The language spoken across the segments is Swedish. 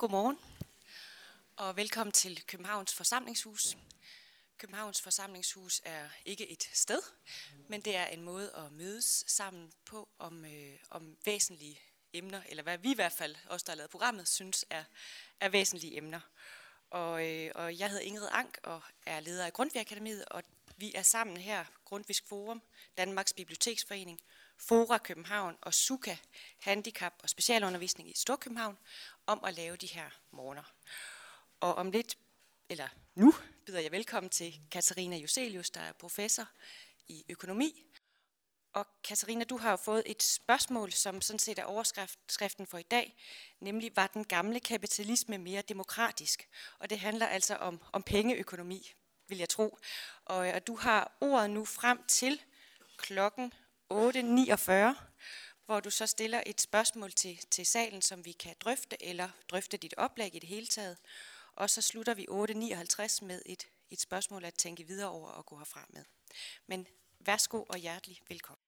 Godmorgen og velkommen til Københavns Forsamlingshus. Københavns Forsamlingshus er ikke et sted, men det er en måde at mødes sammen på om, øh, om væsentlige emner, eller hvad vi i hvert fald, os der har lavet programmet, synes er, er væsentlige emner. Og, øh, og jeg hedder Ingrid Ank og er leder af Grundtvig Akademiet, og vi er sammen her, Grundtvigs Forum, Danmarks Biblioteksforening, Fora København og SUKA, Handicap og Specialundervisning i Storkøbenhavn, om at lave de her morgener. Og om lidt, eller nu, byder jeg velkommen til Katarina Joselius, der er professor i økonomi. Og Katarina, du har jo fået et spørgsmål, som sådan set er overskriften for i dag, nemlig var den gamle kapitalisme mere demokratisk? Og det handler altså om, om pengeøkonomi, vil jeg tro. Og, og du har ordet nu frem til klokken 8.49, hvor du så stiller et spørgsmål til, til salen, som vi kan drøfte, eller drøfte dit oplæg i det hele taget. Og så slutter vi 8.59 med et, et spørgsmål at tænke videre over og gå herfra med. Men værsgo og hjertelig velkommen.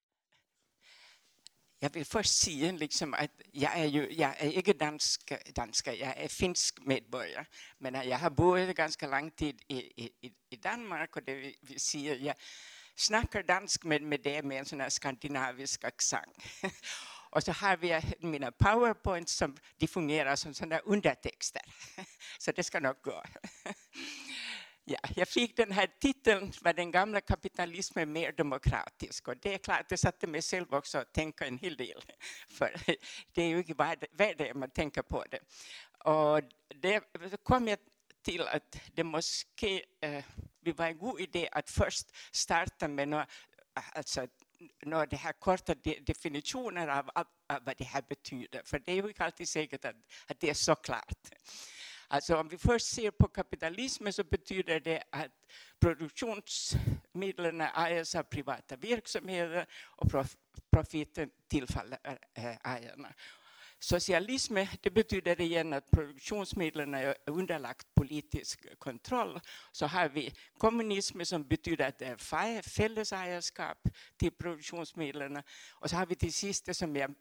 Jag vill först säga liksom att jag är, ju, jag är inte dansk, dansker, jag är finsk medborgare. Men jag har bott ganska lang tid i, i, i Danmark och det vill säga jag snackar dansk med, med det med en sån här skandinavisk accent. Och så har vi mina powerpoints som de fungerar som sådana undertexter. Så det ska nog gå. Ja, jag fick den här titeln, var den gamla kapitalismen mer demokratisk? Och det är klart, det satte mig själv också att tänka en hel del. För det är ju inte värde man tänker på det. Och det kom jag till att det måste det var en god idé att först starta med några, alltså, några de här korta definitioner av, av, av, vad det här betyder. För det är ju inte alltid säkert att, att det är så klart. Alltså om vi först ser på kapitalismen så betyder det att produktionsmedlen ägs av privata verksamheter och profiten tillfaller eh, ägarna. Socialism det betyder igen att produktionsmedlen är underlagt politisk kontroll. Så har vi kommunism som betyder att det är fällesägarskap till produktionsmedlen. Och så har vi till sist det som jag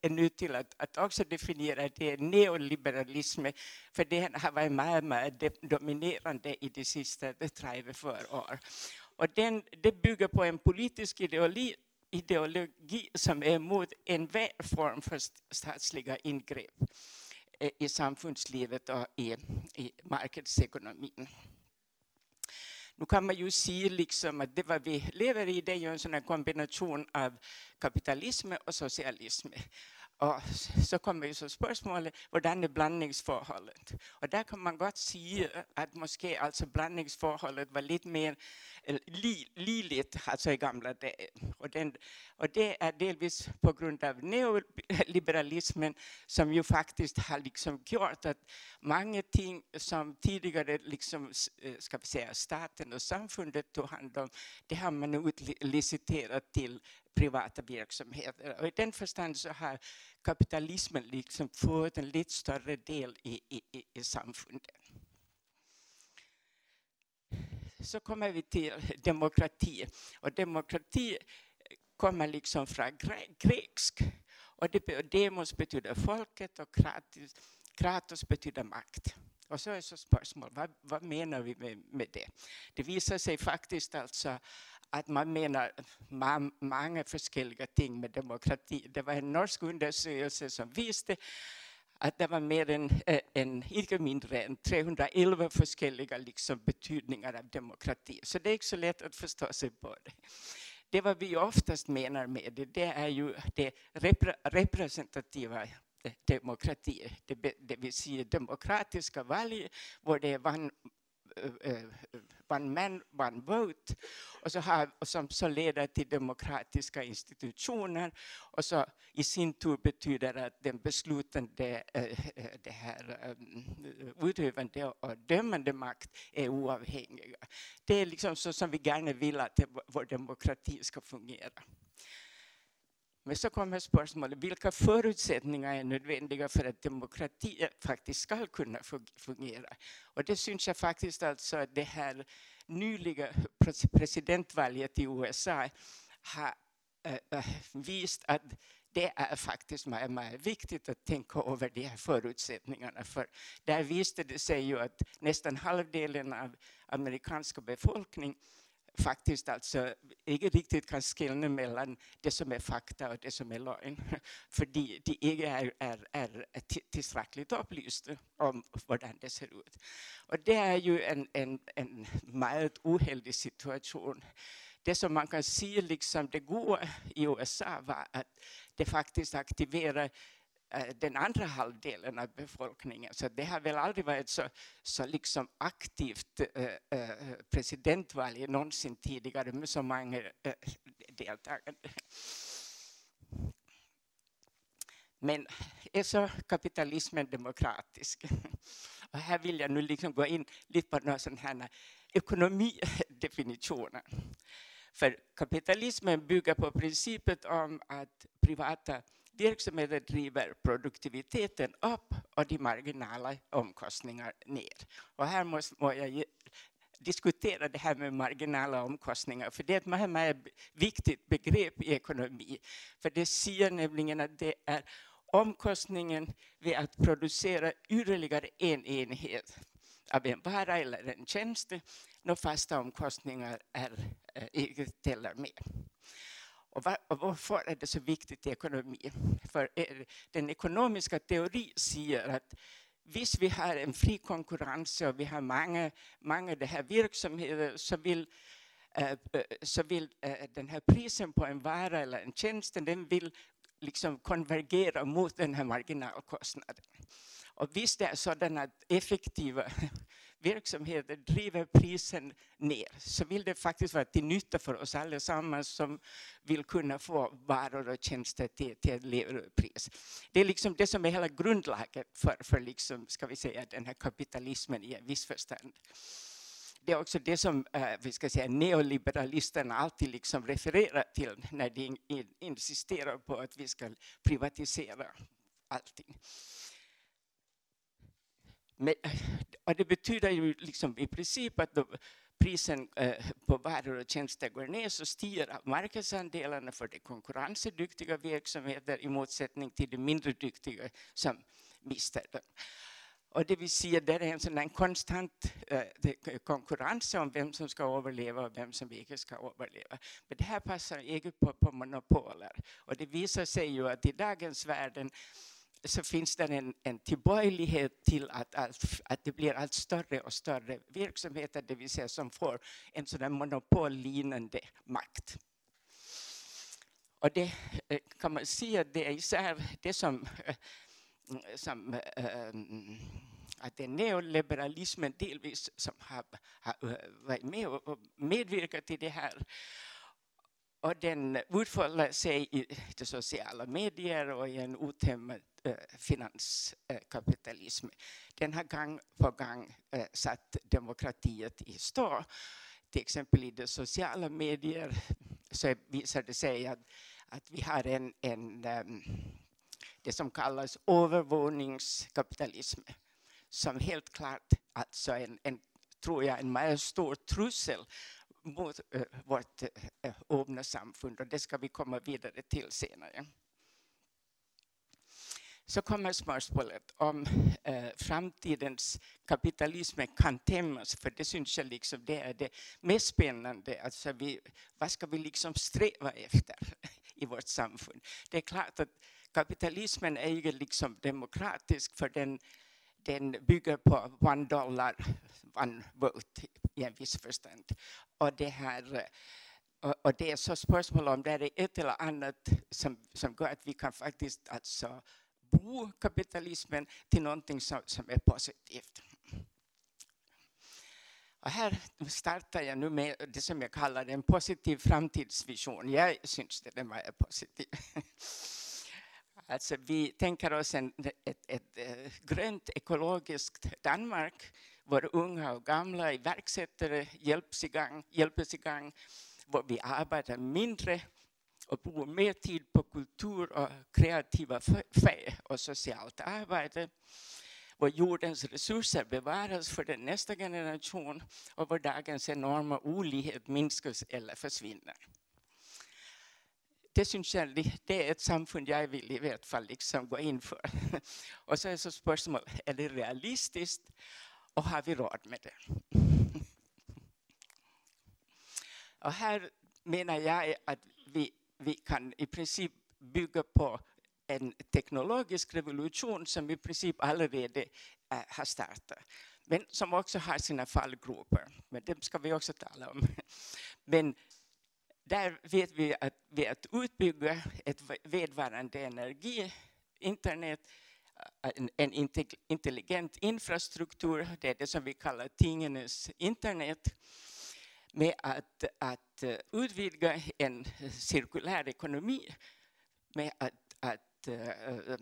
är nu till att, att också definiera, det är neoliberalism. För det har varit mer, mer dominerande i de sista 34 år. Och den, det bygger på en politisk ideologi ideologi som är emot enhver form för statsliga ingrepp eh, i samfundslivet och i, i marknadsekonomin. Nu kan man ju se liksom att det vad vi lever i det är ju en sån kombination av kapitalism och socialism. Och så kommer ju så spörsmålet, hur är blandningsförhållandet? Och där kan man gott säga att måske alltså blandningsförhållandet var lite mer li, liligt alltså i gamla dagar. Och, den, och det är delvis på grund av neoliberalismen som ju faktiskt har liksom gjort att många ting som tidigare liksom, ska øh, vi säga, staten och samfundet tog hand om, det har man nu utliciterat till privata verksamheter. Och i den förstånd så har kapitalismen liksom fått en lite större del i, i, i samfundet. Så kommer vi till demokrati. Och demokrati kommer liksom från grekisk. Och det, demos betyder folket och kratos, kratos betyder makt. Och så är så spörsmål, vad, vad menar vi med, med, det? Det visar sig faktiskt alltså att man menar många olika ting med demokrati. Det var en norsk undersökelse som visade att det var mer än, eh, en, inte mindre än 311 olika liksom betydningar av demokrati. Så det är inte så lätt att förstå sig på det. Det vad vi oftast menar med det, det är ju det representativa eh, demokrati, det, det vill säga demokratiska val, där det är one man, one vote, och så har, och som så leder till demokratiska institutioner och så i sin tur betyder att den beslutande, eh, eh, det här eh, utövande och dömande makt är oavhängiga. Det är liksom så som vi gärna vill att vår demokrati ska fungera. Men så kommer spörsmålet, vilka förutsättningar är nödvändiga för att demokrati eh, faktiskt ska kunna fungera? Och det syns jag faktiskt alltså att det här nyliga presidentvalet i USA har eh, eh, visat att det är faktiskt mycket, mycket viktigt att tänka över de här förutsättningarna. För där visade det sig ju att nästan halvdelen av amerikanska befolkningen faktiskt alltså inte riktigt kan skilja mellan det som är fakta och det som är lögn. För de, de är, är, är tillräckligt upplysta om hur det ser ut. Och det är ju en, en, en mycket oheldig situation. Det som man kan se liksom det går i USA var att det faktiskt aktiverar Eh, den andra halvdelen av befolkningen. Så det har väl aldrig varit så, så liksom aktivt eh, eh presidentval någonsin tidigare med så många eh, deltagande. Men är så kapitalismen demokratisk? Och här vill jag nu liksom gå in lite på några sådana här ekonomidefinitioner. För kapitalismen bygger på principen om att privata verksamheten driver produktiviteten upp och de marginala omkostningar ner. Och här måste jag diskutera det här med marginala omkostningar, för det är ett viktigt begrepp i ekonomi. För det säger nämligen att det är omkostningen vid att producera ytterligare en enhet av en vara eller en tjänst, när fasta omkostningar är, eh, inte teller med. Och, varför är det så viktigt i ekonomi? För den ekonomiska teorin säger att visst vi har en fri konkurrens och vi har många, många det här verksamheter så vill, eh, eh, så vill eh, den här prisen på en vara eller en tjänst den vill liksom konvergera mot den här marginalkostnaden. Och visst är sådana effektiva verksamheter driver prisen ner så vill det faktiskt vara till nytta för oss allesammans som vill kunna få varor och tjänster till, till ett lägre pris. Det är liksom det som är hela grundlaget för, för liksom, ska vi säga, den här kapitalismen i en viss förstånd. Det är också det som eh, vi ska säga, neoliberalisterna alltid liksom refererar till när de in, insisterar på att vi ska privatisera allting. Men, det betyder ju liksom i princip att priserna prisen eh, på varor och tjänster går ner så stiger marknadsandelarna för de konkurrensduktiga verksamheter i motsättning till de mindre duktiga som mister dem. Och det vill säga, eh, det är en sån konstant eh, konkurrens om vem som ska överleva och vem som inte ska överleva. Men det här passar inte på, på monopoler. Och det visar sig ju att i dagens världen så finns det en, en tillbörlighet till att, att, att det blir allt större och större verksamheter, det vill säga som får en sådan monopollinande makt. Och det eh, kan man säga, det är isär det som, eh, som eh, att det är neoliberalismen delvis som har, har varit med och medverkat till det här. Och den utfollar sig i de sociala medier och i en otämmad Eh, finanskapitalism. Den har gång på gång eh, satt demokratiet i stå. Till exempel i de sociala medier så visar det sig att, att vi har en, en ehm, det som kallas övervåningskapitalism som helt klart alltså en, en tror jag, en mycket stor trussel mot äh, vårt äh, öppna samfund och det ska vi komma vidare till senare. Så kommer spörsmålet om eh, framtidens kapitalism kan tämmas, för det syns jag liksom det är det mest spännande. Alltså vi, vad ska vi liksom sträva efter i vårt samfund? Det är klart att kapitalismen är ju liksom demokratisk för den, den bygger på one dollar, one vote i en viss förstånd. Och det, här, och det är så spörsmål om det är ett eller annat som, som gör att vi kan faktiskt alltså bo kapitalismen till någonting som, som är positivt. Och här startar jag nu med det som jag kallar en positiv framtidsvision. Jag syns det den var positiv. Alltså vi tänker oss en, ett, ett, ett grönt ekologiskt Danmark våra unga och gamla är hjälps igång, hjälps igång, vi arbetar mindre och bor mer tid på kultur och kreativa fä och socialt arbete. Vår jordens resurser bevaras för den nästa generation och vår dagens enorma olikhet minskas eller försvinner. det syns jag det är ett samfund jag vill i vart fall liksom gå in för. Och så är så spörsmålet, är det realistiskt och har vi råd med det? Och här menar jag att vi, kan i princip bygga på en teknologisk revolution som i princip allerede äh, har startat. Men som också har sina fallgropar. Men det ska vi också tala om. Men där vet vi att vid att utbygga ett vedvarande energi, internet, eh, en, en intelligent infrastruktur, det är det som vi kallar tingenes internet, med att, att eh, utvidga en eh, cirkulär ekonomi, med att, att eh,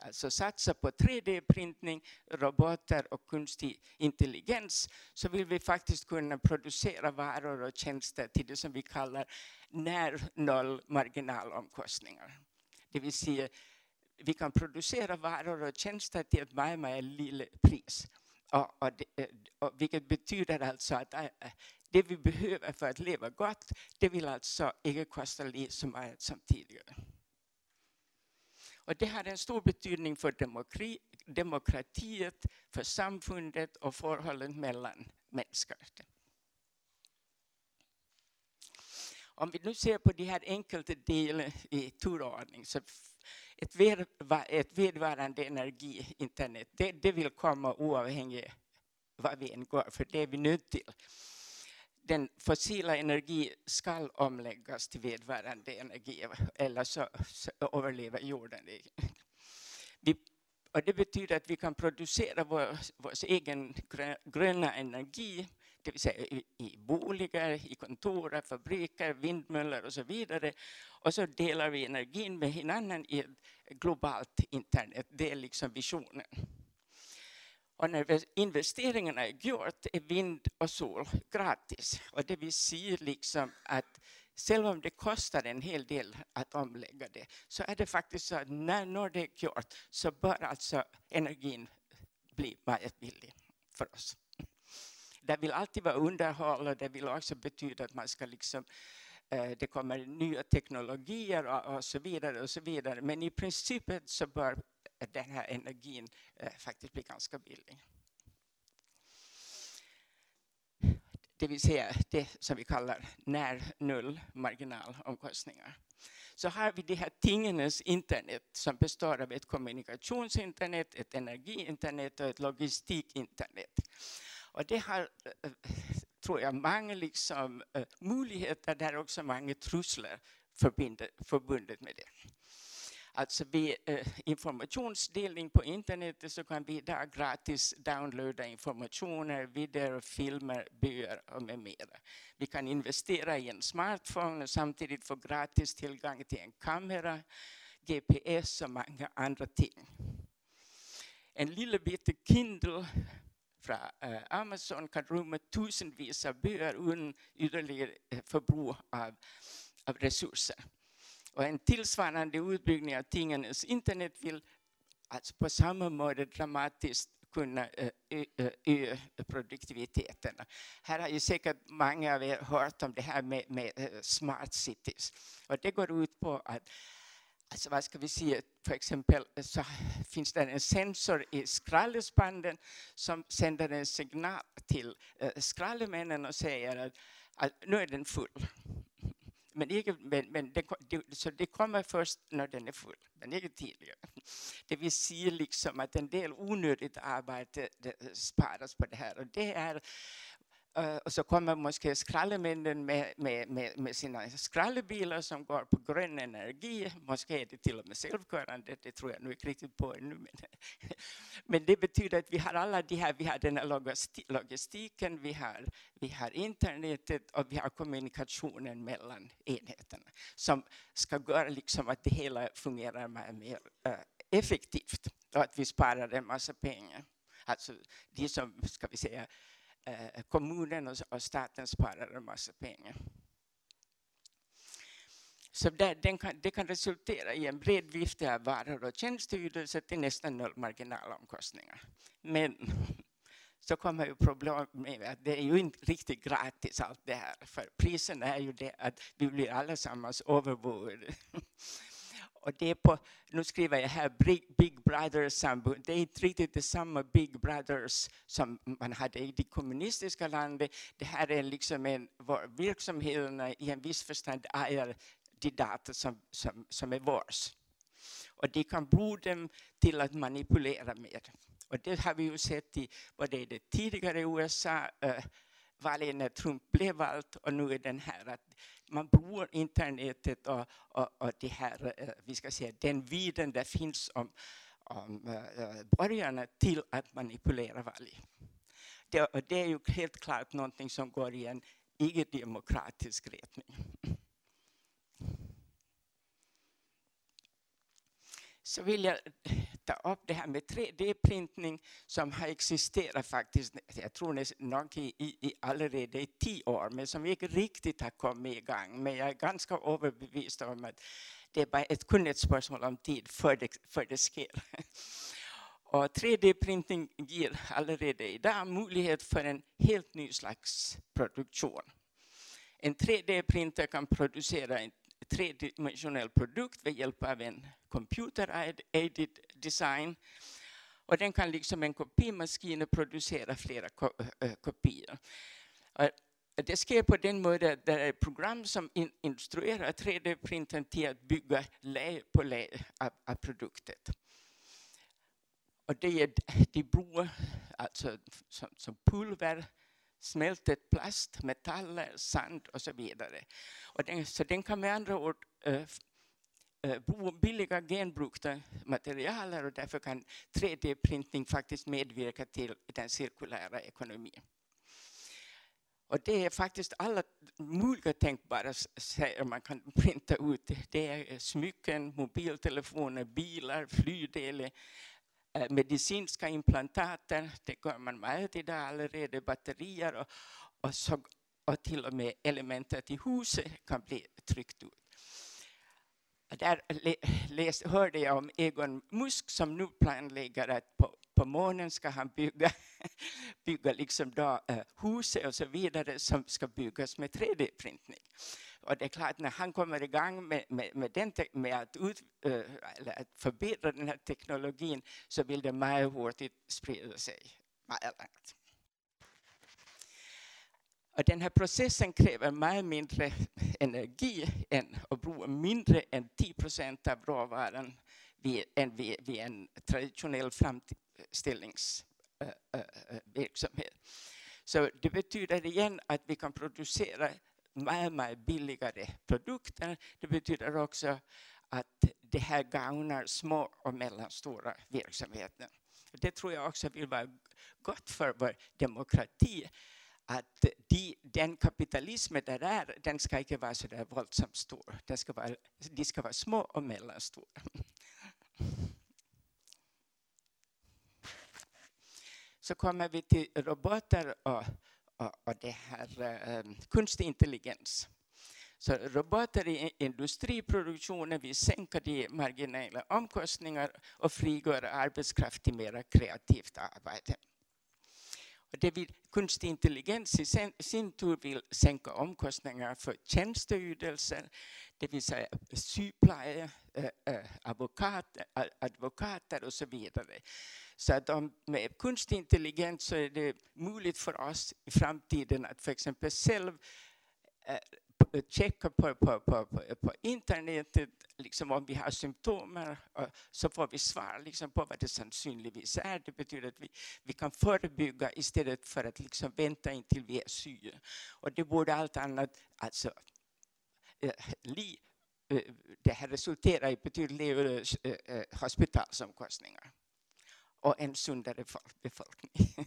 alltså satsa på 3D-printning, robotar och kunstig intelligens, så vill vi faktiskt kunna producera varor och tjänster till det som vi kallar när noll marginalomkostningar. Det vill säga, vi kan producera varor och tjänster till ett mycket litet pris. Och, och, det, eh, och vilket betyder alltså att eh, eh, det vi behöver för att leva gott, det vill alltså inte kosta som så mycket som tidigare. Och det har en stor betydning för demokrati, demokratiet, för samfundet och förhållandet mellan människor. Om vi nu ser på de här enkelte delarna i turordning, så ett, ved, ett vedvarande energi, internet, det, det vill komma oavhängigt vad vi än går, för det är vi nu till den fossila energi ska omläggas till vedvarande energi, eller så, så överlever jorden. Vi, och det betyder att vi kan producera vår, vår egen gröna energi, ska vi säga i, i boliger, i kontor, fabriker, vindmöllor och så vidare. Och så delar vi energin med hinanden i ett globalt internet. Det är liksom visionen. Och när investeringarna är gjort är vind och sol gratis. Och det vill säga liksom att Själv om det kostar en hel del att omlägga det, så är det faktiskt så att när, när det är gjort så bör alltså energin bli väldigt billig för oss. Det vill alltid vara underhåll och det vill också betyda att man ska liksom eh, det kommer nya teknologier och, och, så vidare och så vidare. Men i princip så bör den här energin eh, faktiskt bli ganska billig. Det vill säga det som vi kallar när null marginalomkostningar. Så har vi det här tingenes internet som består av ett kommunikationsinternet, ett energiinternet och ett logistikinternet. Och det har, eh, eh, tror jag, många liksom, eh, möjligheter, där också många truslar förbundet med det. Alltså vid informationsdelning på internet så kan vi där gratis downloada informationer, videor, filmer, böcker och med mera. Vi kan investera i en smartphone och samtidigt få gratis tillgång till en kamera, GPS och många andra ting. En liten bit Kindle från eh, Amazon kan rymma tusenvis av byar utan ytterligare eh, förbruk av, av resurser. Och en tillsvarande utbyggnad av tingens internet vill alltså på samma måte dramatiskt kunna eh, öka produktiviteten. Här har ju säkert många av er hört om det här med, med eh, smart cities. Och det går ut på att Alltså vad ska vi säga, för exempel eh, så finns det en sensor i skrallespanden som sänder en signal till eh, skrallemännen och säger att, att nu är den full. Men, men, men det, så det kommer först när den är full, men inte tidigare. Det vill säga liksom att en del onödigt arbete sparas på det här. Och det är Eh, och så kommer måske skrallemännen med, med, med, med, sina skrallebilar som går på grön energi. Måske är det till och med självkörande, det tror jag nu inte riktigt på ännu. Men, men det betyder att vi har alla de här, vi har den här logistiken, vi har, vi har internetet och vi har kommunikationen mellan enheterna som ska göra liksom att det hela fungerar mer eh, effektivt och att vi sparar en massa pengar. Alltså de som, ska vi säga, eh, kommunen och, och staten sparar en massa pengar. Så det, den kan, det kan resultera i en bred vifte av varor och tjänsteydelser till nästan noll marginalomkostningar. Men så kommer ju problemet med att det är ju inte riktigt gratis allt det här. För priserna är ju det att vi blir allesammans överbord. Och det är på, nu skriver jag här Big Brothers-samfund. Det är inte riktigt detsamma Big Brothers som man hade i det kommunistiska landet. Det här är liksom en, verksamheterna i en viss förstånd är de data som, som, som är vårs. Och de kan bruka dem till att manipulera med. Och det har vi ju sett i vad det tidigare USA eh, valet när Trump blev vald och nu är den här att man brukar internetet och, och, och det här, eh, vi ska säga, den viden där finns om, om äh, borgarna till att manipulera val. Det, det är ju helt klart någonting som går i en icke-demokratisk riktning. Så vill jag ta upp det här med 3D-printning som har existerat faktiskt, jag tror nästan i, i, allerede i tio år, men som inte riktigt har kommit igång. Men jag är ganska överbevisad om att det är bara ett kunnighetsspörsmål om tid för det, för det sker. Och 3D-printing ger allerede idag möjlighet för en helt ny slags produktion. En 3D-printer kan producera en tredimensionell produkt med hjälp av en computer-aided design. Och den kan liksom en kopimaskin producera flera kopior. Det sker på den måten att det är ett program som instruerar 3D-printern till att bygga lä på lä av, av produkten. Och det är de blå, alltså som, som pulver, smältet plast, metaller, sand och så vidare. Och den, så den kan med andra ord äh, Eh, billiga genbrukta materialer och därför kan 3D-printning faktiskt medverka till den cirkulära ekonomin. Och det är faktiskt alla möjliga tänkbara saker man kan printa ut. Det är eh, smycken, mobiltelefoner, bilar, flygdelar, eh, medicinska implantater, det gör man med idag allerede, batterier och, och, så, och till och med elementet i huset kan bli tryckt ut. Där läs, hörde jag om Egon Musk som nu planlägger att på, på månen ska han bygga, bygga liksom då, uh, huset och så vidare som ska byggas med 3D-printning. Och det är klart, när han kommer igång med, med, med, den, med att, ut, äh, att förbättra den här teknologin så vill det mycket hurtigt sprida sig. Den här processen kräver mycket mindre energi än, och mindre än 10 procent av råvaran vid, än vid, vid en traditionell framställningsverksamhet. Så det betyder igen att vi kan producera med billigare produkter. Det betyder också att det här gagnar små och mellanstora verksamheter. Det tror jag också vill vara gott för vår demokrati. Att de, den kapitalismen där är, den ska inte vara så där våldsamt stor. Den ska vara, de ska vara små och mellanstora. Så kommer vi till robotar och och, det här eh, kunstig intelligens. Så robotar i industriproduktionen vill sänka de marginella omkostningar och frigöra arbetskraft till mer kreativt arbete. Det vill, kunstig intelligens i sin, sin tur vill sänka omkostningar för tjänsteydelser, det vill säga syplare, eh, äh, eh, advokater, eh, advokater och så vidare. Så att om, med kunstig intelligens så är det möjligt för oss i framtiden att för exempel själv eh, checka på, på, på, på, på liksom om vi har symptom, så får vi svar liksom på vad det sannolikt är. Det betyder att vi, vi kan förebygga istället för att liksom vänta in till vi är sjuka. Och det borde allt annat, alltså, eh, li, eh, det här resulterar i betydligt lägre hospitalsomkostningar och en sundare befolkning.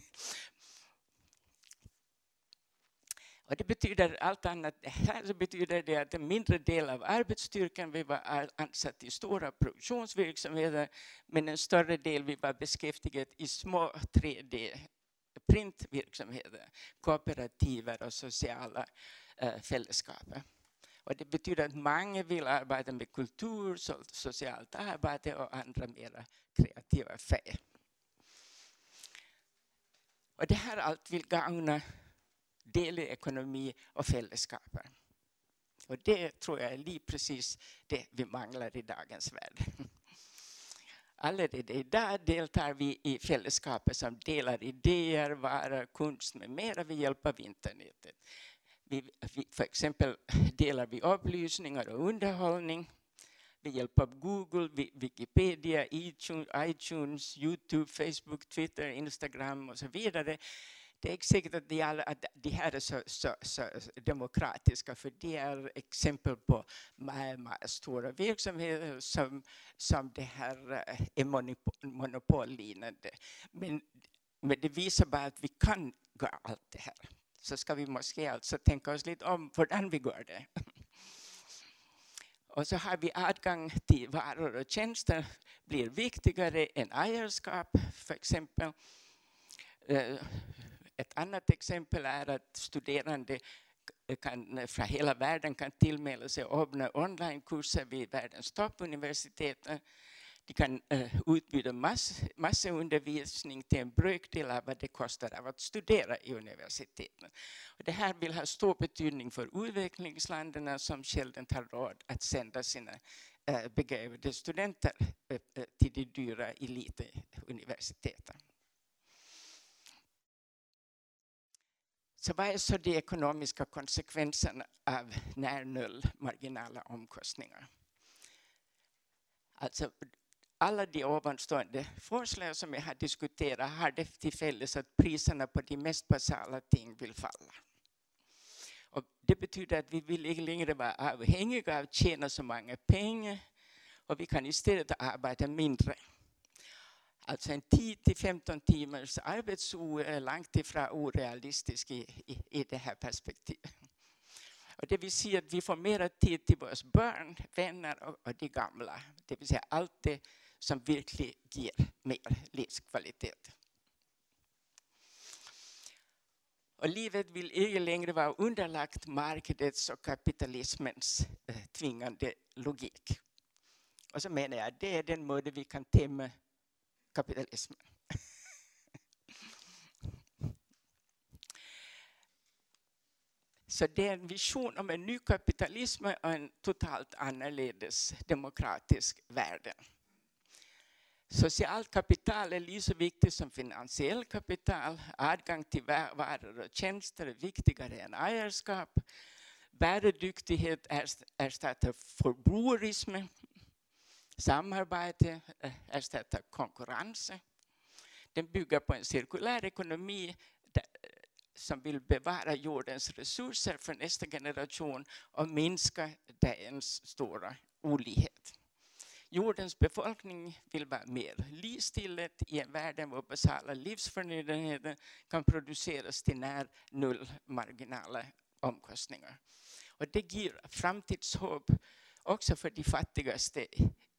Och det betyder allt annat. Här betyder det att en mindre del av arbetsstyrkan vi var ansatt i stora produktionsverksamheter, men en större del vi var beskäftigat i små 3D printverksamheter, kooperativa och sociala eh, fällskap. Och det betyder att många vill arbeta med kultur, socialt arbete och andra mer kreativa färger. Och det här allt vill gagna delekonomi och fällskaper. Och det tror jag är precis det vi manglar i dagens värld. Allerede idag deltar vi i fällskapet som delar idéer, varor, konst med mera med hjälp av internetet. Vi, vi, för exempel delar vi upplysningar och underhållning med hjälp av Google, Wikipedia, iTunes, Youtube, Facebook, Twitter, Instagram och så vidare. Det är inte säkert att de, alla, att de här är så, så, så, demokratiska, för det är exempel på stora verksamheter som, som det här eh, är monopolliknande. Men, men det visar bara att vi kan göra allt det här. Så ska vi måste alltså tänka oss lite om hur vi gör det. Och så har vi adgang till varor och tjänster blir viktigare än ägarskap, för exempel. Eh, ett annat exempel är att studerande kan, från hela världen kan tillmäla sig öppna onlinekurser vid världens toppuniversitet. De kan uh, utbyta mass, massundervisning till en brökdel av vad det kostar att studera i universiteten. Och det här vill ha stor betydning för utvecklingsländerna som själva inte har råd att sända sina eh, uh, begåvade studenter uh, till de dyra elituniversiteten. Så vad är så de ekonomiska konsekvenserna av när noll marginala omkostningar? Alltså, alla de ovanstående förslag som jag har diskuterat har det till fälles att priserna på de mest basala ting vill falla. Och det betyder att vi vill inte längre vara avhängiga av att tjäna så många pengar och vi kan istället arbeta mindre. Alltså en 10-15 timmars arbetsår är långt ifrån orealistisk i, i, i det här perspektivet. Och det vill säga att vi får mer tid till våra barn, vänner och, och de gamla. Det vill säga allt det som verkligen ger mer livskvalitet. Och livet vill inte längre vara underlagt marknadens och kapitalismens eh, tvingande logik. Och så menar jag att det är den mode vi kan tämma kapitalismen. Så det är en vision om en ny kapitalism och en totalt annorledes demokratisk värld. Socialt kapital är lika viktigt som finansiellt kapital. Adgång till varor och tjänster är viktigare än ägarskap. Bärighet ersätter förbrukarism. Samarbete eh, ersätter konkurrens. Den bygger på en cirkulär ekonomi eh, som vill bevara jordens resurser för nästa generation och minska dens stora olikhet. Jordens befolkning vill vara mer likställd i en värld där basala livsförnödenheter kan produceras till när noll marginala omkostningar. Och det ger framtidshopp också för de fattigaste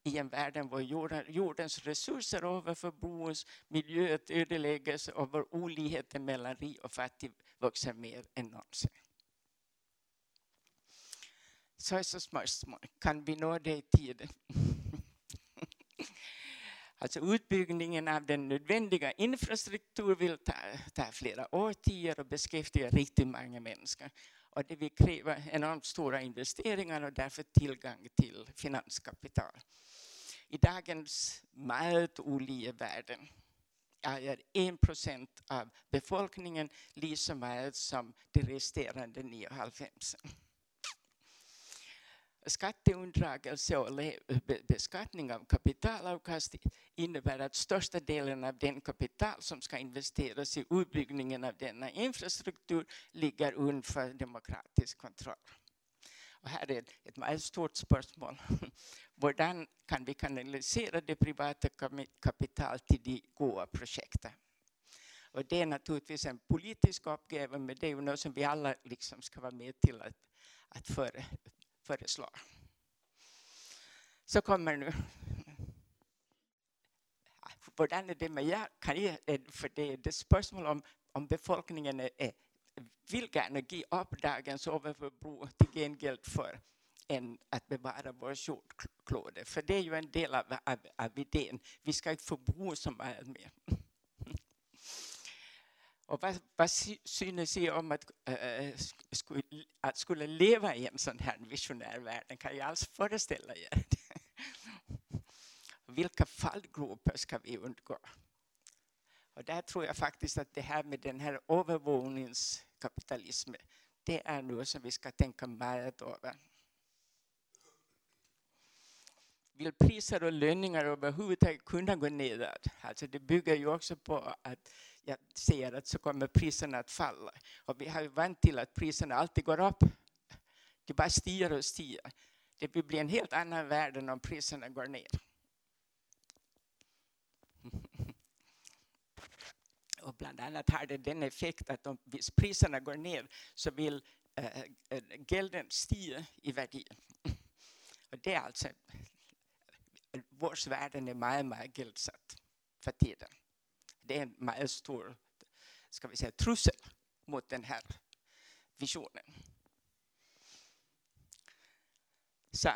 i en värld där jordens resurser överförbrukas, miljön ödeläggs och vår olikhet mellan rik och fattig växer mer än någonsin. Så är så spörsmål, kan vi nå det i tiden? Alltså utbyggnaden av den nödvändiga infrastrukturen vill ta, ta flera årtionden och beskäftiga riktigt många människor. Och det vill kräva enormt stora investeringar och därför tillgång till finanskapital i dagens meget världen är 1 procent av befolkningen lika mycket som de resterande 9,5 Skatteundragelse och beskattning av kapitalavkastning innebär att största delen av den kapital som ska investeras i utbyggnaden av denna infrastruktur ligger under demokratisk kontroll. Och här är ett väldigt stort spörsmål. Hur kan vi kanalisera det privata kapital till de goda projekten? Och det är naturligtvis en politisk uppgift, men det är ju något som vi alla liksom ska vara med till att, att före, föreslå. Så kommer nu. Hur är det med jag? Kan jag för det är det spörsmål om, om befolkningen är, är vilka energi ge upp dagens till gengäld för än att bevara vår jordklot. För det är ju en del av, av, av idén. Vi ska inte förbruka som är med. Och vad, vad synes jag om att, eh, äh, skulle, att skulle leva i en sån här visionär värld? Kan jag alls föreställa er? Vilka fallgropar ska vi undgå? Och där tror jag faktiskt att det här med den här övervåningskapitalismen, det är något som vi ska tänka mer över. Vill priser och löningar överhuvudtaget kunna gå nedåt? Alltså det bygger ju också på att jag ser att så kommer priserna att falla. Och vi har ju vant till att priserna alltid går upp. Det bara stiger och stiger. Det blir en helt annan värld än om priserna går ner. Och bland annat har det den effekt att om priserna går ner så vill äh, gälden stiga i värde. Och det är alltså, världen är mycket mycket guldsatt för tiden. Det är en mycket stor ska vi säga, trussel mot den här visionen. Så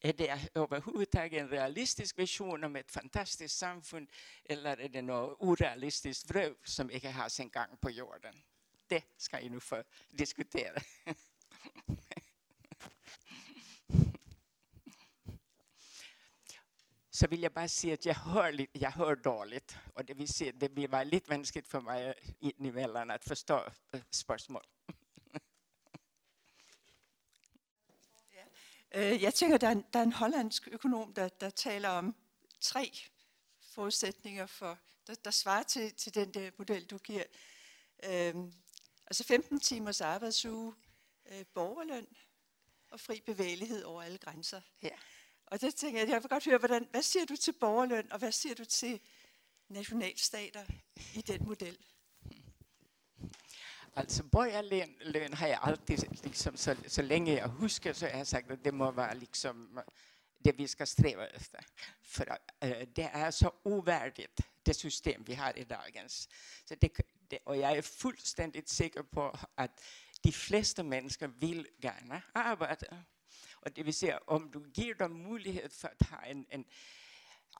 är det överhuvudtaget en realistisk vision om ett fantastiskt samfund eller är det något orealistiskt vröv som inte har sin gång på jorden? Det ska jag nu få diskutera. så vill jag bara säga att jag hör, jag hör dåligt och det, vill säga, det blir väldigt vanskligt för mig emellan att förstå eh, spörsmål. Jeg tænker, der er, en, der er en hollandsk økonom, der, der taler om tre forudsætninger, for, der, der svarer til, til den der model, du giver. Øhm, altså 15 timers arbejdsuge, øh, borgerløn og fri bevægelighed over alle grænser. Ja. Og det tænker jeg, jeg vil godt høre, hvordan, hvad siger du til borgerløn, og hvad siger du til nationalstater i den model? Alltså borgarlön har jag alltid, liksom, så, så länge jag huskar, så har jag sagt att det må vara liksom det vi ska sträva efter. För äh, øh, det är så ovärdigt, det system vi har i dagens. Så det, det, och jag är fullständigt säker på att de flesta människor vill gärna arbeta. Och det vill säga, om du ger dem möjlighet för att ha en, en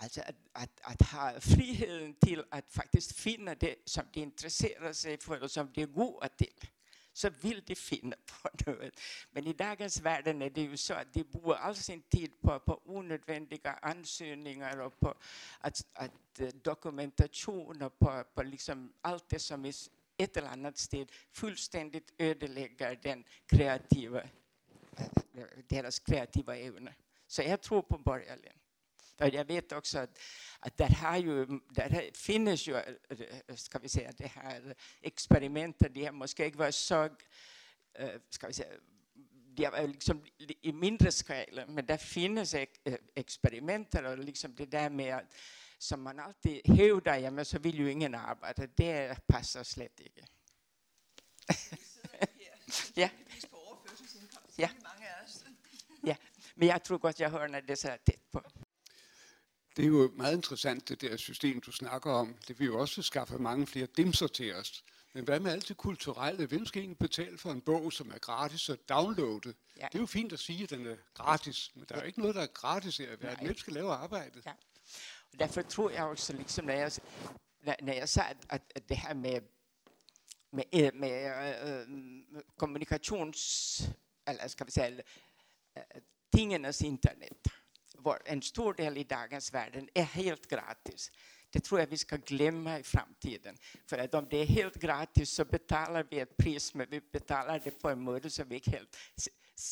Alltså att, att, att, ha friheten till att faktiskt finna det som de intresserar sig för och som de är goda till. Så vill de finna på något. Men i dagens värld är det ju så att de bor all sin tid på, på onödvändiga ansökningar och på att, att eh, dokumentation och på, på liksom allt det som i ett eller annat sted fullständigt ödelägger den kreativa, eh, eh, deras kreativa ämne. Så jag tror på borgerligen. Jag vet också att, att där, har ju, där finns ju, ska vi säga, det här experimentet, de måste inte vara så, ska vi säga, de är liksom i mindre skala, men där finns experiment och liksom det där med att, som man alltid hävdar, ja men så vill ju ingen arbeta, det passar slätt inte. ja. Ja. ja, men jag tror att jag hör när det är så här tätt på. Det er jo meget interessant, det der system, du snakker om. Det vil jo også skaffe mange flere dimser til os. Men hvad med alt det kulturelle? Hvem skal egentlig betale for en bog, som er gratis at downloade? Ja. Det er jo fint at sige, at den er gratis, men der er jo ikke noget, der er gratis her i verden. Hvem skal lave arbejdet? Ja. Og derfor tror jeg også, liksom, når jeg, når jeg sagde, at, at det her med, med, med øh, kommunikations, eller skal vi sige, øh, tingenes internet, en stor del i dagens världen är helt gratis. Det tror jag vi ska glömma i framtiden. För att om det är helt gratis så betalar vi ett pris, men vi betalar det på en måde så vi helt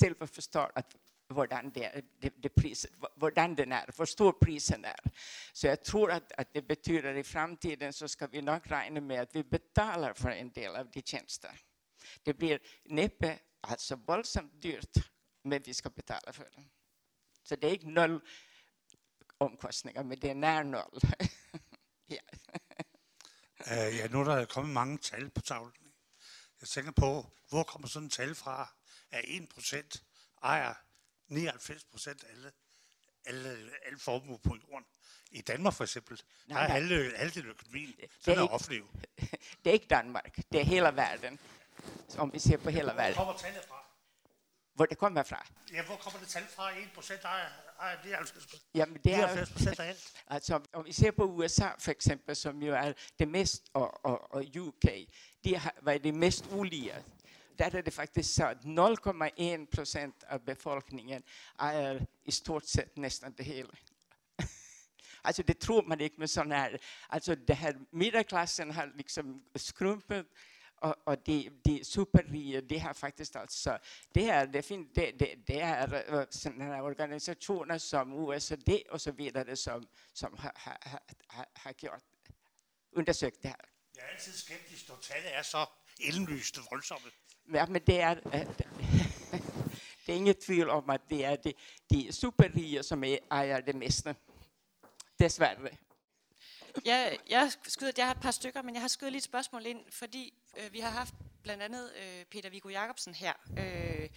själva förstår att hvordan det, det, det priset, hvordan den är, hur stor prisen är. Så jag tror att, att det betyder i framtiden så ska vi nog räkna med att vi betalar för en del av de tjänster. Det blir näppe alltså våldsamt dyrt, men vi ska betala för det. Så det är inte noll omkostninger, men det er nær noll. ja. Uh, ja, nu er der kommet mange tal på tavlen. Jeg tænker på, hvor kommer sådan tal fra, at 1% ejer 99% af alle, alle, alle formuer på jorden. I Danmark for eksempel, nej, der er halvdelen halve økonomien, det er, er offentlig. Det er ikke Danmark, det er hele verden. Om vi ser på hele verden. Hvor kommer tallet fra? Hvor det kommer fra? Ja, hvor kommer det tal fra? 1 procent ejer, ejer 99 procent. Jamen, det er, 99 procent af alt. altså, om vi ser på USA for eksempel, som jo er det mest, og, og, og UK, de har været det mest ulige. Der er det faktisk så, at 0,1 procent af befolkningen ejer i stort set næsten det hele. Alltså det tror man inte med sån här, alltså det här middelklassen har liksom skrumpet och, och de, de superrika, de har faktiskt alltså, det är, det, fin, det, det, det är uh, sådana här organisationer som OECD och så vidare som, som har, har, har, har gjort, undersökt det här. Jeg er altid skeptisk, når tallet er så indlyste voldsomme. Ja, men det är, eh, det är inget tvivel om att det är de, de superrika som är, äger det mesta. Dessvärre. Jeg, jeg, skyder, jeg har et par stykker, men jeg har skudt lige et spørgsmål ind, fordi øh, vi har haft blandt andet øh, Peter Viggo Jacobsen her, øh,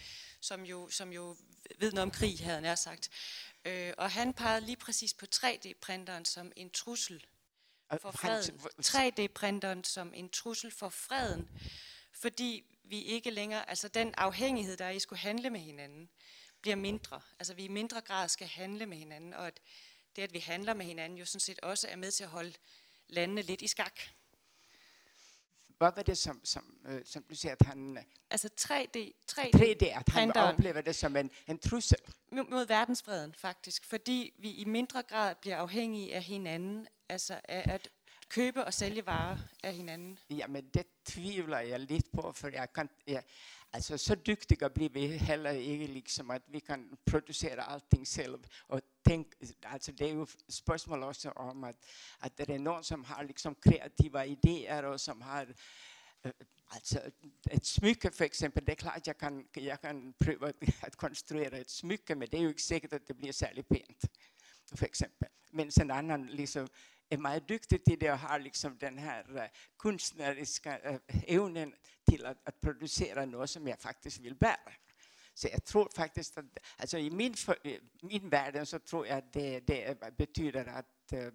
som, jo, som jo ved noget om krig, havde jeg sagt. Øh, og han pegede lige præcis på 3D-printeren som en trussel for freden. 3D-printeren som en trussel for freden, fordi vi ikke længere, altså den afhængighed, der er i at skulle handle med hinanden, bliver mindre. Altså vi i mindre grad skal handle med hinanden, og at det, at vi handler med hinanden, jo sådan set også er med til at holde landene lidt i skak. Vad var det som, som, øh, som du säger att han, Altså 3D, 3D, 3D, att han printeren upplever det som en, en trussel? mo- mod verdensfreden faktisk, fordi vi i mindre grad bliver afhængige af hinanden, altså af at købe og sælge varer af hinanden. Ja, men det tvivlar jag lite på, för jag kan, jag, alltså så duktiga blir vi heller i liksom att vi kan producera allting själv. Och tänk, alltså det är ju spörsmål också om att, att det är någon som har liksom kreativa idéer och som har eh, Alltså ett smycke för exempel, det är klart jag kan, jag kan pröva att konstruera ett smycke, men det är ju inte säkert att det blir särskilt pent. För exempel. Men en annan liksom är mycket duktig till det och har liksom den här eh, konstnärliga evnen eh, till att, att producera något som jag faktiskt vill bära. Så jag tror faktiskt att, alltså i min, i min värld så tror jag att det, det betyder att, eh,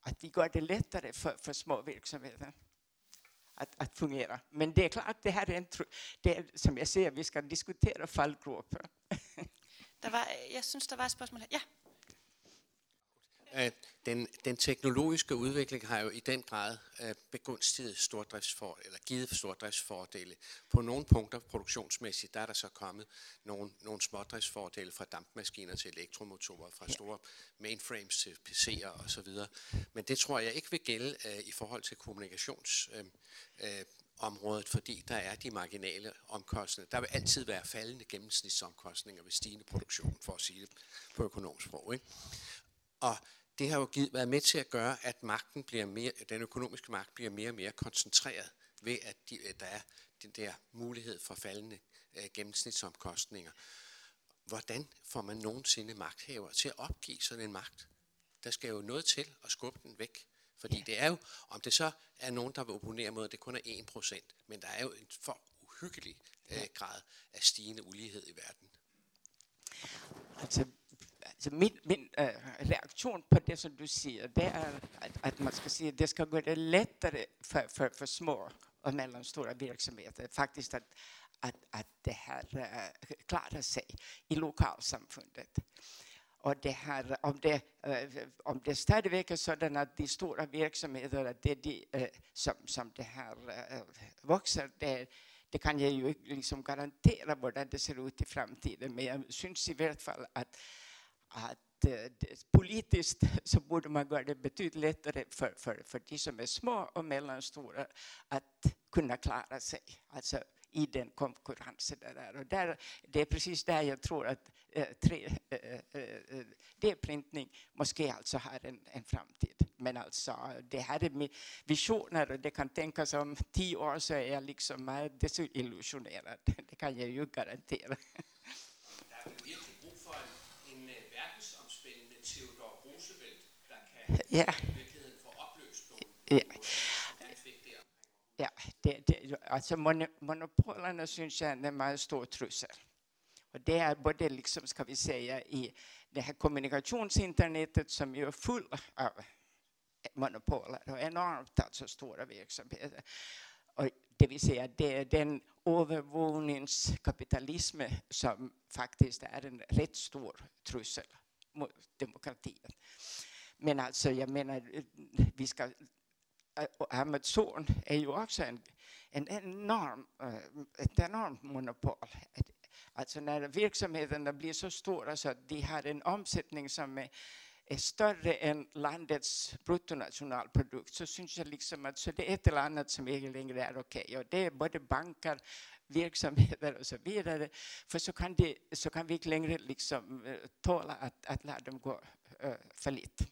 att vi gör det lättare för, för små verksamheter att, att fungera. Men det är klart, det här är en, det är, som jag säger, vi ska diskutera fallgropar. Der var, jeg var ett spörsmål. Ja, den, den teknologiske udvikling har jo i den grad øh, begunstiget stordriftsfor, eller givet stordriftsfordele. På nogle punkter produktionsmæssigt, der er der så kommet nogle, nogle smådriftsfordele fra dampmaskiner til elektromotorer, fra store mainframes til PC'er osv. Men det tror jeg ikke vil gælde øh, i forhold til kommunikations... Øh, øh, området, fordi der er de marginale omkostninger. Der vil altid være faldende gennemsnitsomkostninger ved stigende produktion, for at sige det på økonomisk sprog. Ikke? Og det har jo givet, været med til at gøre, at magten bliver mere, den økonomiske magt bliver mere og mere koncentreret ved, at, de, der er den der mulighed for faldende øh, gennemsnitsomkostninger. Hvordan får man nogensinde magthaver til at opgive sådan en magt? Der skal jo noget til at skubbe den væk. Fordi ja. det er jo, om det så er nogen, der vil opponere mod, det kun er 1%, men der er jo en for uhyggelig øh, grad af stigende ulighed i verden. Alltså, så min, min äh, reaktion på det som du säger, det är att, att man ska säga det ska gå lättare för, för, för små och mellanstora verksamheter faktiskt att, att, att det här äh, klarar sig i lokalsamfundet. Och det här, om det, äh, om det stadigväck är sådana att de stora verksamheterna, det är de äh, som, som det här äh, växer, det, det kan jag ju liksom garantera hur det ser ut i framtiden, men jag syns i vart fall att, att eh, det, politiskt så borde man göra det betydligt lättare för, för, för de som är små och mellanstora att kunna klara sig. Alltså i den konkurrensen där. Och där, det är precis där jag tror att eh, tre, eh, eh, eh D-printning måste alltså har en, en framtid. Men alltså, det här är visioner och det kan tänkas om tio år så är jag liksom eh, desillusionerad. Det kan jag ju garantera. Der er virkelig brug for en, en øh, verdensomspændende Theodor Roosevelt, der kan Ja. Ja. Ja, det, det, alltså mon- monopolerna syns jag är en mycket stor trussel. Och det är både, liksom, ska vi säga, i det här kommunikationsinternetet som ju är full av monopoler och enormt alltså stora verksamheter. Och det vill säga det är den övervåningskapitalism som faktiskt är en rätt stor trussel mot demokratin. Men alltså, jag menar, vi ska... Eh, Amazon är ju också en, en enorm, eh, ett enormt monopol. Alltså när verksamheterna blir så stora så att de har en omsättning som är, är större än landets bruttonationalprodukt så syns jag liksom att så det är ett eller annat som inte längre är okej. Okay. Och det är både banker, verksamheter och så vidare. För så kan, de, så kan vi inte längre liksom, eh, tåla att, att låta dem gå uh, för lite.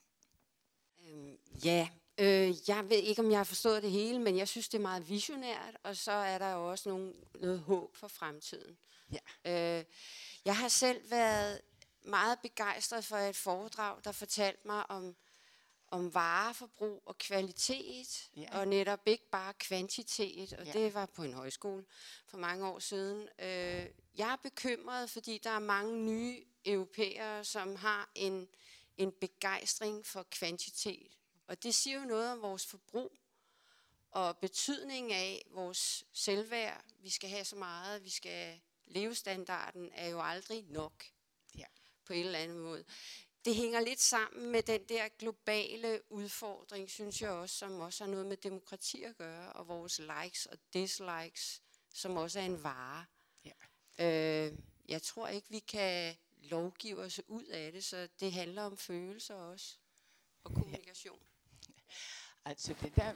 Ja, Øh, jeg ved ikke, om jeg har forstået det hele, men jeg synes, det er meget visionært, og så er der jo også nogle, noget håb for fremtiden. Ja. Øh, jeg har selv været meget begejstret for et foredrag, der fortalte mig om, om vareforbrug og kvalitet, ja. og netop ikke bare kvantitet, og ja. det var på en højskole for mange år siden. Øh, jeg er bekymret, fordi der er mange nye europæere, som har en, en begejstring for kvantitet. Og det siger jo noget om vores forbrug og betydningen af vores selvværd. Vi skal have så meget, vi skal levestandarden er jo aldrig nok ja. på en eller anden måde. Det hænger lidt sammen med den der globale udfordring, synes jeg også, som også har noget med demokrati at gøre, og vores likes og dislikes, som også er en vare. Ja. Øh, jeg tror ikke, vi kan lovgive os ud af det, så det handler om følelser også, og kommunikation. Ja. Alltså det där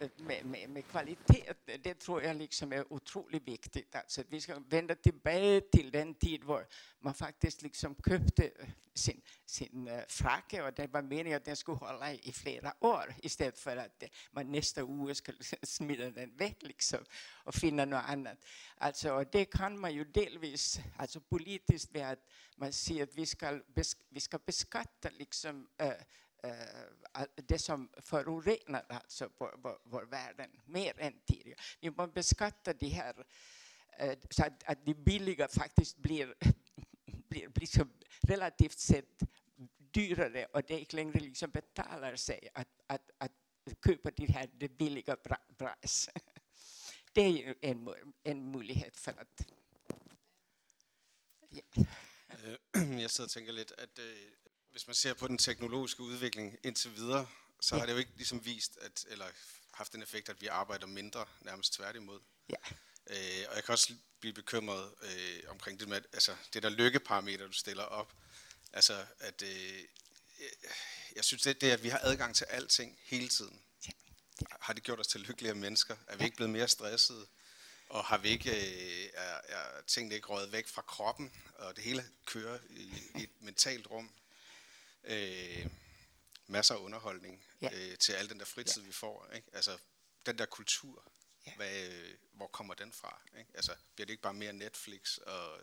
Eh, med, med, med, kvalitet, det tror jag liksom är otroligt viktigt. Alltså vi ska vända tillbaka till den tid då man faktiskt liksom köpte eh, sin, sin eh, uh, fracke och det var meningen att den skulle hålla i flera år istället för att man nästa år skulle smida den väck liksom och finna något annat. Alltså, det kan man ju delvis, alltså politiskt, med att man säger att vi ska, vi ska beskatta liksom, uh, Eh, det som förorenar alltså vår, vår, vår världen mer än tidigare. Vi måste beskatta de här eh, så att, att de billiga faktiskt blir, blir, blir så relativt sett dyrare och det inte längre liksom betalar sig att, att, att köpa det här det billiga priset. Det är ju en, en möjlighet för att... Ja. Jeg sidder og tænker lidt, hvis man ser på den teknologiske udvikling indtil videre, så ja. har det jo ikke ligesom vist, at, eller haft den effekt, at vi arbejder mindre, nærmest tværtimod. Ja. Øh, og jeg kan også blive bekymret øh, omkring det med, altså det der lykkeparameter, du stiller op. Altså, at øh, jeg synes, det, det at vi har adgang til alting hele tiden, ja. har det gjort os til lykkeligere mennesker? Er vi ikke blevet mere stressede? Og har vi ikke, øh, er, er tingene ikke røget væk fra kroppen, og det hele kører i, i et mentalt rum? Øh, masser af underholdning ja. øh, til al den der fritid, ja. vi får. Ikke? Altså, den der kultur, ja. hvad, øh, hvor kommer den fra? Ikke? Altså, bliver det ikke bare mere Netflix og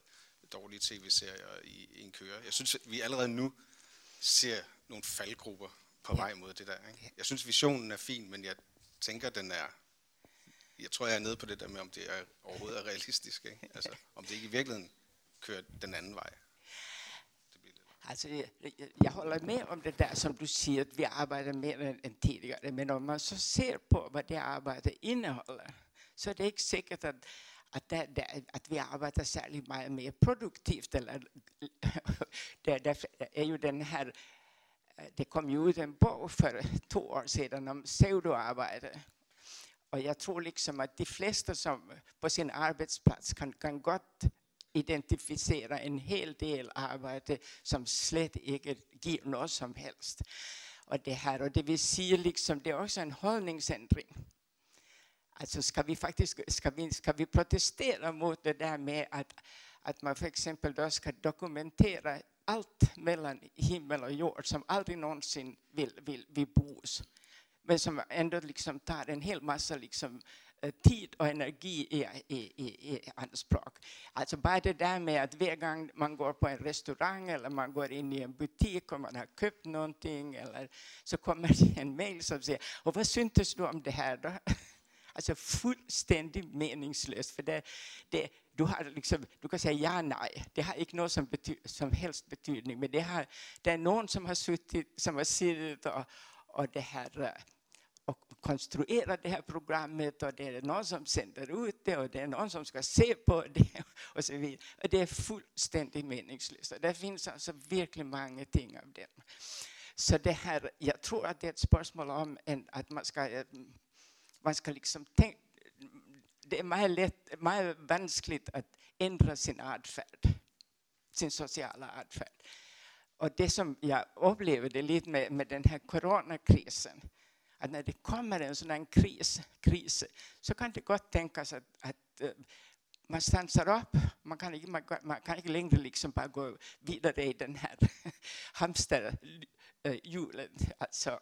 dårlige tv-serier i, i en køre? Jeg synes, at vi allerede nu ser nogle faldgrupper på ja. vej mod det der. Ikke? Jeg synes, visionen er fin, men jeg tænker, den er... Jeg tror, jeg er nede på det der med, om det er overhovedet er realistisk. Ikke? Altså, om det ikke i virkeligheden kører den anden vej. Alltså, jag, håller med om det där som du säger, att vi arbetar mer än, tidigare. Men om man så ser på vad det arbetet innehåller så är det inte säkert att, att, det, det, att vi arbetar särskilt mycket mer produktivt. Eller, det, det är ju den här, det kom ju ut en bok för två år sedan om pseudoarbete. Och jag tror liksom att de flesta som på sin arbetsplats kan, kan gott identifiera en hel del arbete som slett inte ger något som helst. Och det här, och det vi ser liksom, det är också en hållningsändring. Alltså ska vi faktiskt ska vi, ska vi protestera mot det där med att, att man för exempel då ska dokumentera allt mellan himmel och jord som aldrig någonsin vill, vill, vill bos. Men som ändå liksom tar en hel massa liksom Eh, tid och energi i, i, i, i anspråk. Alltså bara det där med att varje gång man går på en restaurang eller man går in i en butik och man har köpt någonting eller så kommer det en mail som säger och vad syntes du om det här då? Alltså fullständigt meningslöst för det, det, du, har liksom, du kan säga ja, nej. Det har inte någon som, bety, som helst betydning men det, har, det är någon som har suttit, som har suttit och, och det här eh, konstruerar det här programmet och det är någon som sänder ut det och det är någon som ska se på det och så vidare. Och det är fullständigt meningslöst. Det finns alltså verkligen många ting av det. Så det här, jag tror att det är ett spörsmål om en, att man ska, eh, man ska liksom tänka, det är mycket, lätt, mycket vanskligt att ändra sin adfärd, sin sociala adfärd. Och det som jag upplevde lite med, med den här coronakrisen, att när det kommer en sån här kris, kris så kan det gott tänkas att, att eh, man stansar upp, man kan, inte, man, man kan inte längre liksom bara gå vidare i den här hamsterhjulet. Eh, alltså,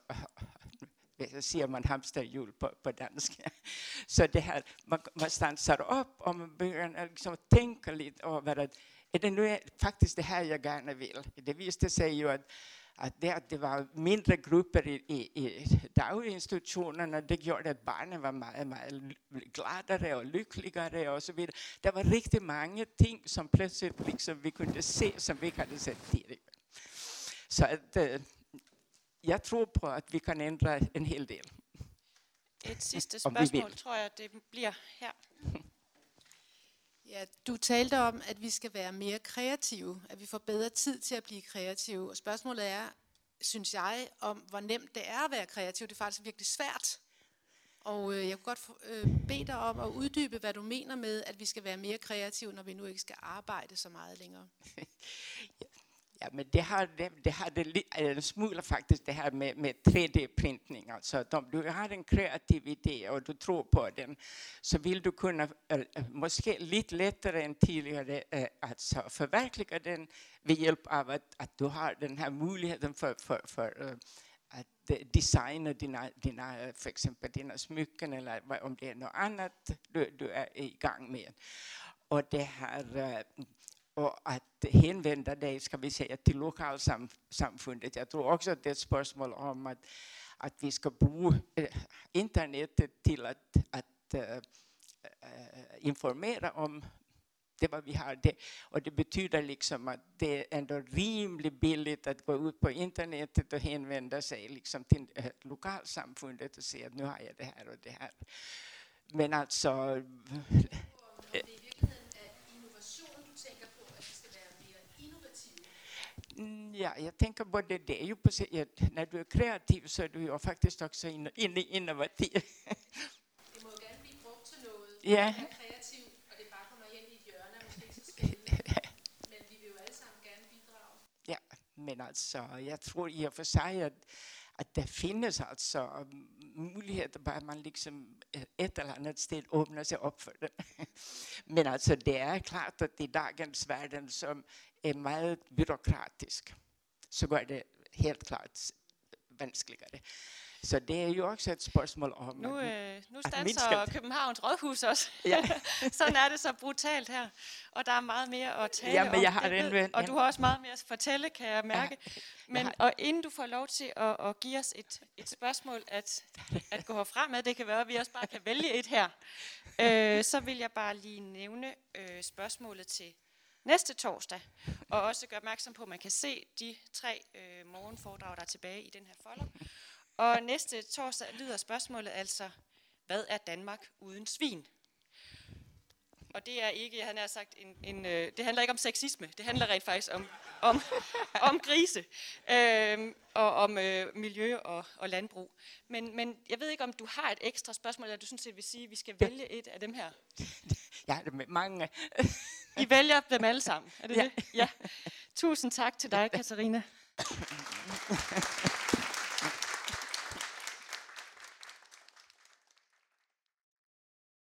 eh, ser man hamsterhjul på, på danska. Så det här, man, man stansar upp och man börjar liksom tänka lite över att är det nu faktiskt det här jag gärna vill? Det visade sig ju att att det att det var mindre grupper i, i, i daginstitutionerna, det gjorde att barnen var gladare och lyckligare och så vidare. Det var riktigt många ting som plötsligt liksom vi kunde se som vi inte hade sett tidigare. Så att, eh, jag tror på att vi kan ändra en hel del. Ett sista spørgsmål tror jag det blir här. Ja, du talte om, at vi skal være mere kreative, at vi får bedre tid til at blive kreative. Og spørgsmålet er, synes jeg, om hvor nemt det er at være kreativ. Det er faktisk virkelig svært. Og øh, jeg kunne godt øh, bede dig om at uddybe, hvad du mener med, at vi skal være mere kreative, når vi nu ikke skal arbejde så meget længere. Ja, men det hade det, det, en smula faktiskt det här med, med 3D-printning. Alltså om du har en kreativ idé och du tror på den så vill du kunna, måske lite lättare än tidigare, eh, alltså förverkliga den med hjälp av att, att du har den här möjligheten för, för, för eh, att designa dina, dina, för exempel dina smycken eller om det är något annat du, du är igång med. Och det här eh, och att hänvända dig ska vi säga, till lokalsamfundet. Jag tror också att det är ett spörsmål om att, att vi ska bo eh, internetet till att, att äh, informera om det vad vi har. Det, och det betyder liksom att det är ändå rimligt billigt att gå ut på internetet och hänvända sig liksom till äh, lokalsamfundet och säga att nu har jag det här och det här. Men alltså ja, jag tänker på det, ju på när du är kreativ så är du ju faktiskt också in, in, innovativ. Det må gerne blive brugt til noget. Ja. Kreativ, og det bare kommer ind i et hjørne, måske ikke så spændende. Men vi vil jo alle sammen gerne bidrage. Ja, men alltså jag tror i och för sig att, att det finns alltså möjligheter bara man liksom ett eller annat sted öppnar sig upp för det. Men alltså det är klart att i dagens världen som är mycket byråkratisk så går det helt klart vanskligare. Så det är ju också ett spörsmål om Nu, øh, nu stanser Københavns Rådhus også. Ja. Sådan er det så brutalt her. Og der er meget mere at tale ja, men jeg har om. Det, og du har også meget mere at fortælle, kan jeg mærke. Ja, men, har... Og inden du får lov til at, at give os et, et spørgsmål at, at gå herfra med, det kan være, at vi også bare kan vælge et her, øh, så vil jeg bare lige nævne øh, spørgsmålet til næste torsdag, og også gøre opmærksom på, at man kan se de tre øh, morgenforedrag, der er tilbage i den her folder. Og næste torsdag lyder spørgsmålet altså, hvad er Danmark uden svin? Og det er ikke, han har sagt, en, en, øh, det handler ikke om sexisme, det handler rent faktisk om, om, om grise, øh, og om øh, miljø og, og landbrug. Men, men jeg ved ikke, om du har et ekstra spørgsmål, eller du synes, at vil sige, at vi skal vælge et af dem her. Ja, det er mange. I vælger dem alle sammen, er det ja. det? Ja. Tusind tak til dig, Katarina.